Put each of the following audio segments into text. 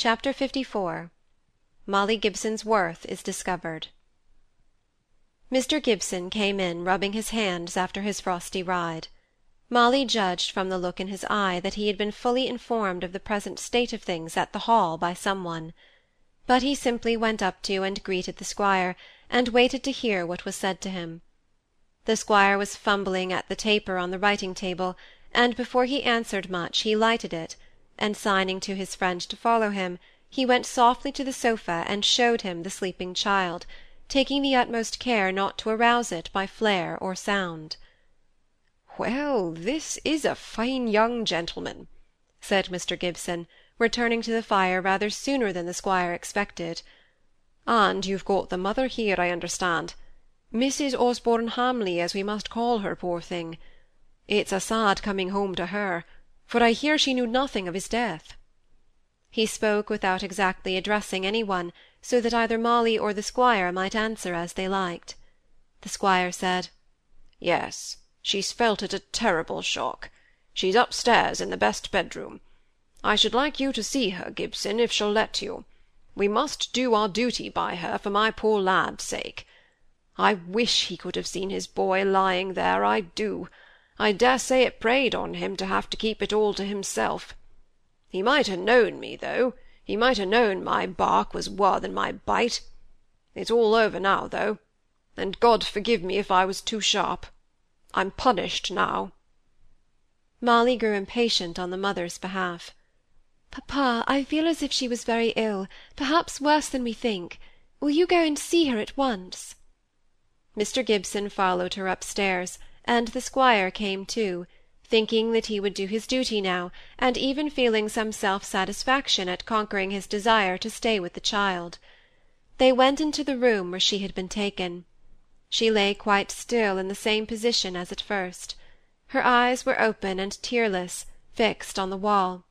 Chapter LIV Molly Gibson's worth is discovered Mr. Gibson came in rubbing his hands after his frosty ride. Molly judged from the look in his eye that he had been fully informed of the present state of things at the Hall by some one. But he simply went up to and greeted the squire, and waited to hear what was said to him. The squire was fumbling at the taper on the writing table, and before he answered much he lighted it, and signing to his friend to follow him, he went softly to the sofa and showed him the sleeping child, taking the utmost care not to arouse it by flare or sound. "Well, this is a fine young gentleman," said Mr. Gibson, returning to the fire rather sooner than the squire expected. "And you've got the mother here, I understand. Mrs. Osborne Hamley, as we must call her, poor thing. It's a sad coming home to her, for I hear she knew nothing of his death." He spoke without exactly addressing any one, so that either Molly or the squire might answer as they liked. The squire said, "Yes, she's felt it a terrible shock. She's upstairs in the best bedroom. I should like you to see her, Gibson, if she'll let you. We must do our duty by her for my poor lad's sake. I wish he could have seen his boy lying there, I do. I dare say it preyed on him to have to keep it all to himself. He might ha' known me, though; he might ha' known my bark was waur than my bite. It's all over now, though, and God forgive me if I was too sharp. I'm punished now." Molly grew impatient on the mother's behalf. "Papa, I feel as if she was very ill, perhaps worse than we think. Will you go and see her at once?" Mr. Gibson followed her upstairs, and the squire came too, thinking that he would do his duty now, and even feeling some self-satisfaction at conquering his desire to stay with the child. They went into the room where she had been taken. She lay quite still in the same position as at first. Her eyes were open and tearless, fixed on the wall.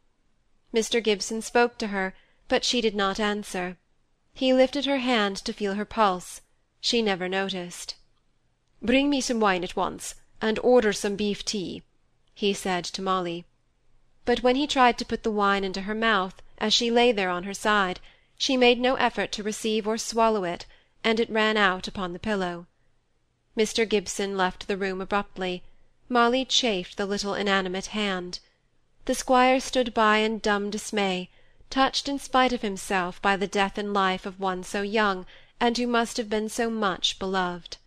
Mr. Gibson spoke to her, but she did not answer. He lifted her hand to feel her pulse. She never noticed. "Bring me some wine at once, and order some beef tea," he said to Molly. But when he tried to put the wine into her mouth, as she lay there on her side, she made no effort to receive or swallow it, and it ran out upon the pillow. Mr. Gibson left the room abruptly. Molly chafed the little inanimate hand. The squire stood by in dumb dismay, touched in spite of himself by the death in life of one so young and who must have been so much beloved.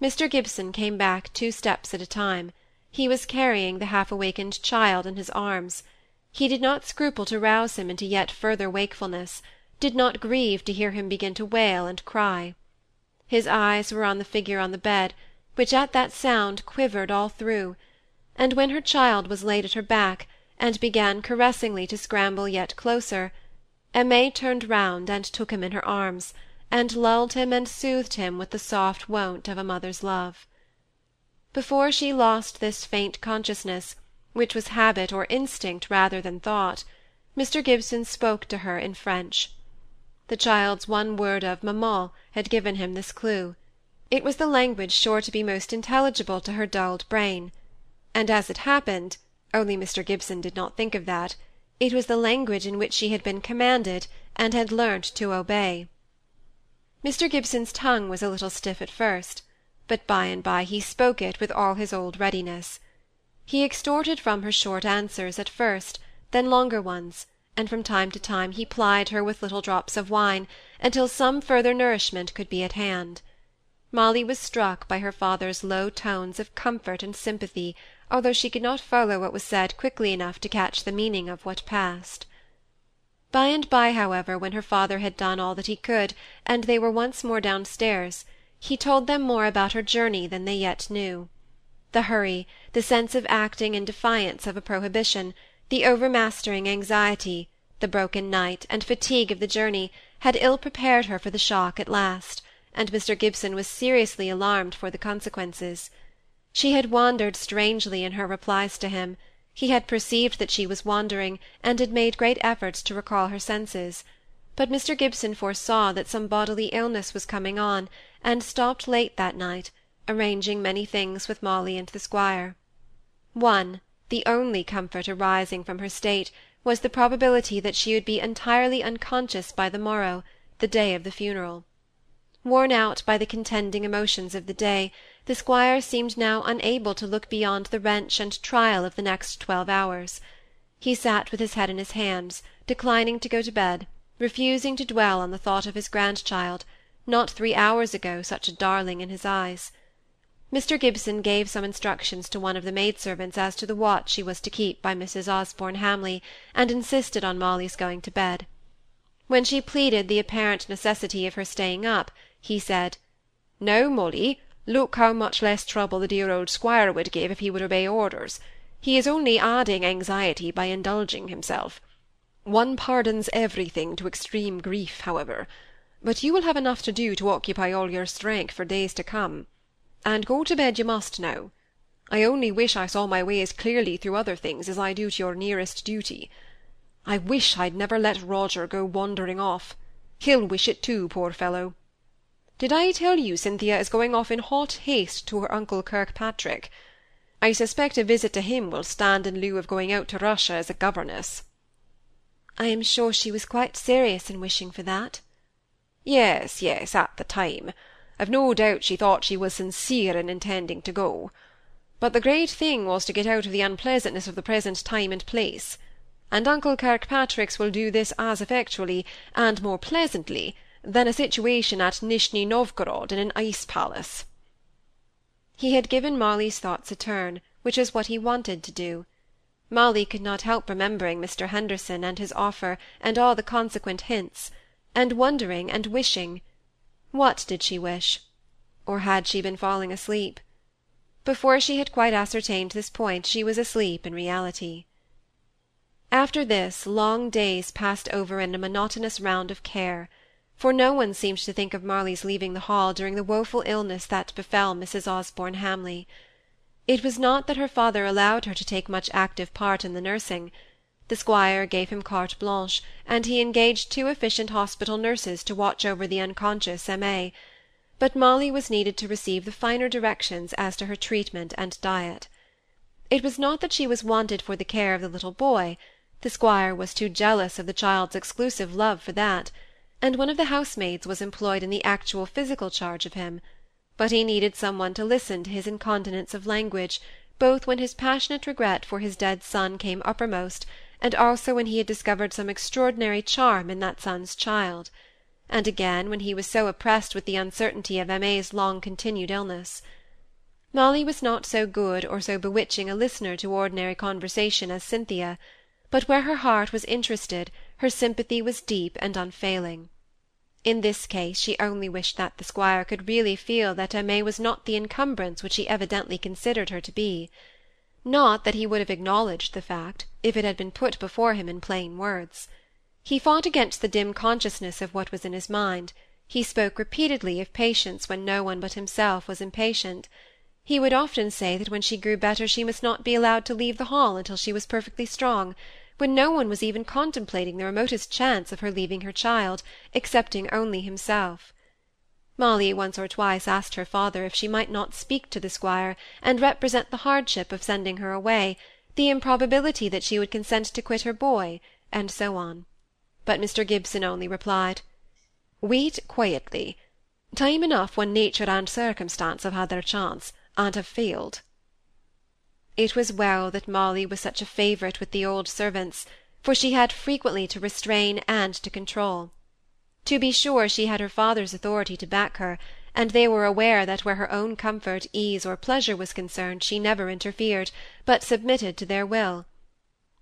Mr. Gibson came back two steps at a time. He was carrying the half awakened child in his arms. He did not scruple to rouse him into yet further wakefulness, did not grieve to hear him begin to wail and cry. His eyes were on the figure on the bed, which at that sound quivered all through, and when her child was laid at her back, and began caressingly to scramble yet closer, Aimée turned round and took him in her arms, and lulled him and soothed him with the soft wont of a mother's love. Before she lost this faint consciousness, which was habit or instinct rather than thought, Mr. Gibson spoke to her in French. The child's one word of maman had given him this clue. It was the language sure to be most intelligible to her dulled brain; and as it happened, only Mr. Gibson did not think of that, it was the language in which she had been commanded and had learnt to obey. Mr. Gibson's tongue was a little stiff at first, but by and by he spoke it with all his old readiness. He extorted from her short answers at first, then longer ones, and from time to time he plied her with little drops of wine, until some further nourishment could be at hand. Molly was struck by her father's low tones of comfort and sympathy, although she could not follow what was said quickly enough to catch the meaning of what passed. By and by, however, when her father had done all that he could, and they were once more downstairs, he told them more about her journey than they yet knew. The hurry, the sense of acting in defiance of a prohibition, the overmastering anxiety, the broken night, and fatigue of the journey, had ill prepared her for the shock at last, and Mr. Gibson was seriously alarmed for the consequences. She had wandered strangely in her replies to him, he had perceived that she was wandering, and had made great efforts to recall her senses; but Mr. Gibson foresaw that some bodily illness was coming on, and stopped late that night, arranging many things with Molly and the squire. One, the only comfort arising from her state, was the probability that she would be entirely unconscious by the morrow, the day of the funeral. Worn out by the contending emotions of the day, the squire seemed now unable to look beyond the wrench and trial of the next twelve hours. He sat with his head in his hands, declining to go to bed, refusing to dwell on the thought of his grandchild, not three hours ago such a darling in his eyes. Mr. Gibson gave some instructions to one of the maid-servants as to the watch she was to keep by Mrs. Osborne Hamley, and insisted on Molly's going to bed. When she pleaded the apparent necessity of her staying up, he said, "No, Molly, look how much less trouble the dear old squire would give if he would obey orders. He is only adding anxiety by indulging himself. One pardons everything to extreme grief, however; but you will have enough to do to occupy all your strength for days to come and go to bed you must now. I only wish I saw my way as clearly through other things as I do to your nearest duty. I wish I'd never let Roger go wandering off. He'll wish it too, poor fellow. Did I tell you Cynthia is going off in hot haste to her uncle Kirkpatrick? I suspect a visit to him will stand in lieu of going out to Russia as a governess. I am sure she was quite serious in wishing for that. Yes, yes, at the time. I've no doubt she thought she was sincere in intending to go. But the great thing was to get out of the unpleasantness of the present time and place; and Uncle Kirkpatrick's will do this as effectually, and more pleasantly, than a situation at Nishni Novgorod in an ice palace. He had given Molly's thoughts a turn, which was what he wanted to do. Molly could not help remembering Mr. Henderson and his offer and all the consequent hints, and wondering and wishing what did she wish? Or had she been falling asleep? Before she had quite ascertained this point she was asleep in reality. After this, long days passed over in a monotonous round of care, for no one seemed to think of Molly's leaving the Hall during the woeful illness that befell Mrs. Osborne Hamley. It was not that her father allowed her to take much active part in the nursing. The squire gave him carte blanche, and he engaged two efficient hospital nurses to watch over the unconscious Aimée; but Molly was needed to receive the finer directions as to her treatment and diet. It was not that she was wanted for the care of the little boy; the squire was too jealous of the child's exclusive love for that, and one of the housemaids was employed in the actual physical charge of him; but he needed some one to listen to his incontinence of language, both when his passionate regret for his dead son came uppermost and also when he had discovered some extraordinary charm in that son's child; and again when he was so oppressed with the uncertainty of Aimée's long-continued illness. Molly was not so good or so bewitching a listener to ordinary conversation as Cynthia, but where her heart was interested her sympathy was deep and unfailing. In this case she only wished that the squire could really feel that Aimée was not the encumbrance which he evidently considered her to be. Not that he would have acknowledged the fact, if it had been put before him in plain words. He fought against the dim consciousness of what was in his mind; he spoke repeatedly of patience when no one but himself was impatient. He would often say that when she grew better she must not be allowed to leave the Hall until she was perfectly strong, when no one was even contemplating the remotest chance of her leaving her child, excepting only himself. Molly once or twice asked her father if she might not speak to the squire, and represent the hardship of sending her away, the improbability that she would consent to quit her boy, and so on; but Mr. Gibson only replied, "Wait quietly. Time enough when nature and circumstance have had their chance, and have failed." It was well that Molly was such a favorite with the old servants, for she had frequently to restrain and to control. To be sure, she had her father's authority to back her, and they were aware that where her own comfort, ease, or pleasure was concerned she never interfered, but submitted to their will.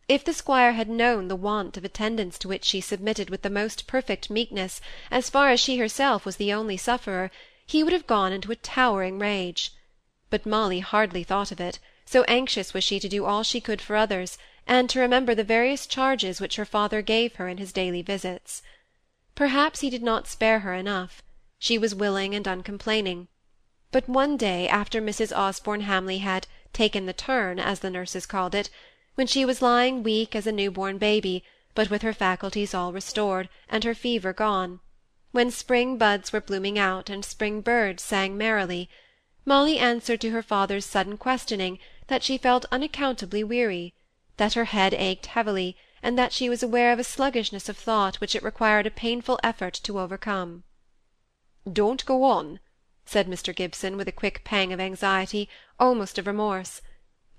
If the squire had known the want of attendance to which she submitted with the most perfect meekness, as far as she herself was the only sufferer, he would have gone into a towering rage. But Molly hardly thought of it, so anxious was she to do all she could for others, and to remember the various charges which her father gave her in his daily visits. Perhaps he did not spare her enough; she was willing and uncomplaining. But one day, after Mrs. Osborne Hamley had taken the turn, as the nurses called it, when she was lying weak as a new-born baby, but with her faculties all restored, and her fever gone; when spring buds were blooming out, and spring birds sang merrily, Molly answered to her father's sudden questioning that she felt unaccountably weary, that her head ached heavily and that she was aware of a sluggishness of thought which it required a painful effort to overcome. Don't go on, said Mr. Gibson, with a quick pang of anxiety, almost of remorse.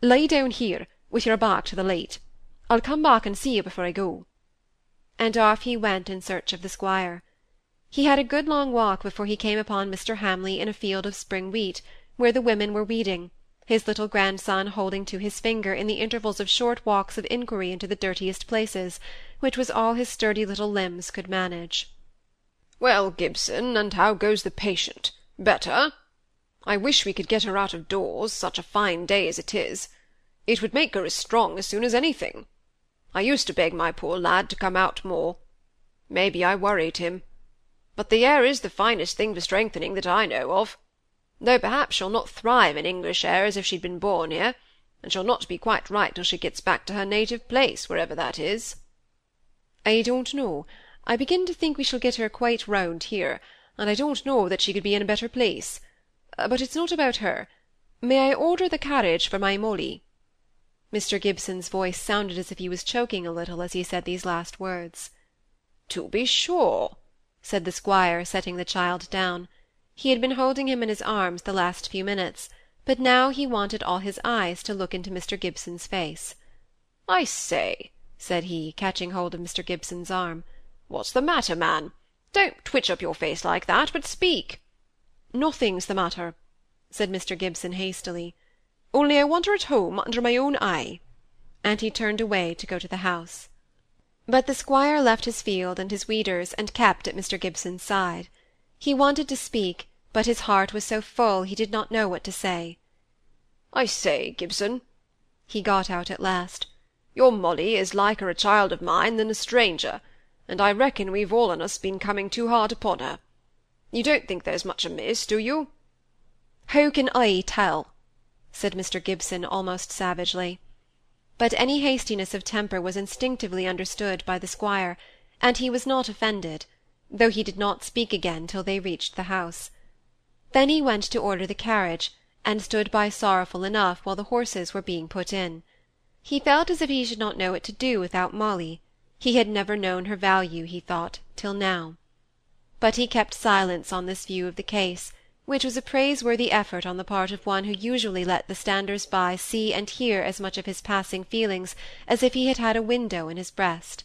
Lie down here, with your back to the light. I'll come back and see you before I go. And off he went in search of the squire. He had a good long walk before he came upon Mr. Hamley in a field of spring wheat, where the women were weeding, his little grandson holding to his finger in the intervals of short walks of inquiry into the dirtiest places, which was all his sturdy little limbs could manage. Well, Gibson, and how goes the patient? Better? I wish we could get her out of doors, such a fine day as it is. It would make her as strong as soon as anything. I used to beg my poor lad to come out more. Maybe I worried him. But the air is the finest thing for strengthening that I know of. Though perhaps she'll not thrive in English air as if she'd been born here, and she'll not be quite right till she gets back to her native place, wherever that is. I don't know. I begin to think we shall get her quite round here, and I don't know that she could be in a better place. Uh, but it's not about her. May I order the carriage for my Molly? Mr. Gibson's voice sounded as if he was choking a little as he said these last words. To be sure, said the squire, setting the child down. He had been holding him in his arms the last few minutes, but now he wanted all his eyes to look into Mr. Gibson's face. I say, said he, catching hold of Mr. Gibson's arm. What's the matter, man? Don't twitch up your face like that, but speak. Nothing's the matter, said Mr. Gibson hastily. Only I want her at home under my own eye. And he turned away to go to the house. But the squire left his field and his weeders, and kept at Mr. Gibson's side. He wanted to speak, but his heart was so full he did not know what to say. I say, Gibson, he got out at last, your Molly is liker a child of mine than a stranger and I reckon we've all on us been coming too hard upon her. You don't think there's much amiss, do you? How can I tell? said Mr. Gibson almost savagely. But any hastiness of temper was instinctively understood by the squire, and he was not offended, though he did not speak again till they reached the house. Then he went to order the carriage, and stood by sorrowful enough while the horses were being put in. He felt as if he should not know what to do without Molly, he had never known her value, he thought, till now. But he kept silence on this view of the case, which was a praiseworthy effort on the part of one who usually let the standers-by see and hear as much of his passing feelings as if he had had a window in his breast.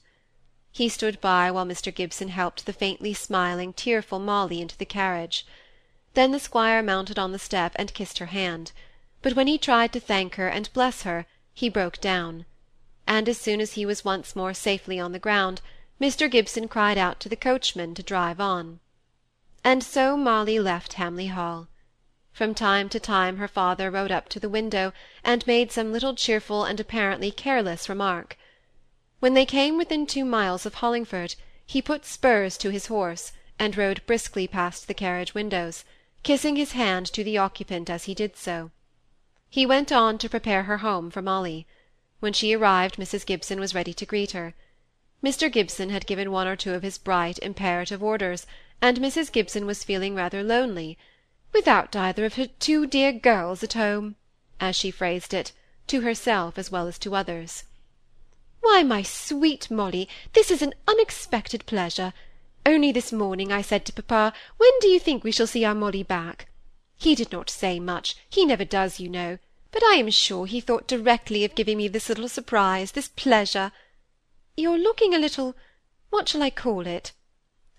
He stood by while Mr. Gibson helped the faintly smiling, tearful Molly into the carriage. Then the squire mounted on the step and kissed her hand, but when he tried to thank her and bless her, he broke down and as soon as he was once more safely on the ground, Mr. Gibson cried out to the coachman to drive on. And so Molly left Hamley Hall. From time to time her father rode up to the window, and made some little cheerful and apparently careless remark. When they came within two miles of Hollingford, he put spurs to his horse, and rode briskly past the carriage windows, kissing his hand to the occupant as he did so. He went on to prepare her home for Molly. When she arrived, Mrs. Gibson was ready to greet her. Mr. Gibson had given one or two of his bright, imperative orders, and Mrs. Gibson was feeling rather lonely, without either of her two dear girls at home, as she phrased it, to herself as well as to others. Why, my sweet Molly, this is an unexpected pleasure. Only this morning I said to papa, when do you think we shall see our Molly back? He did not say much, he never does, you know, but I am sure he thought directly of giving me this little surprise, this pleasure. You're looking a little what shall I call it?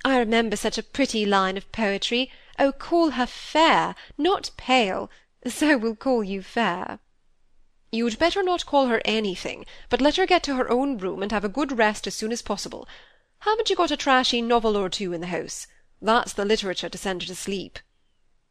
I remember such a pretty line of poetry, Oh, call her fair, not pale, so we'll call you fair. You'd better not call her anything, but let her get to her own room and have a good rest as soon as possible. Haven't you got a trashy novel or two in the house? That's the literature to send her to sleep.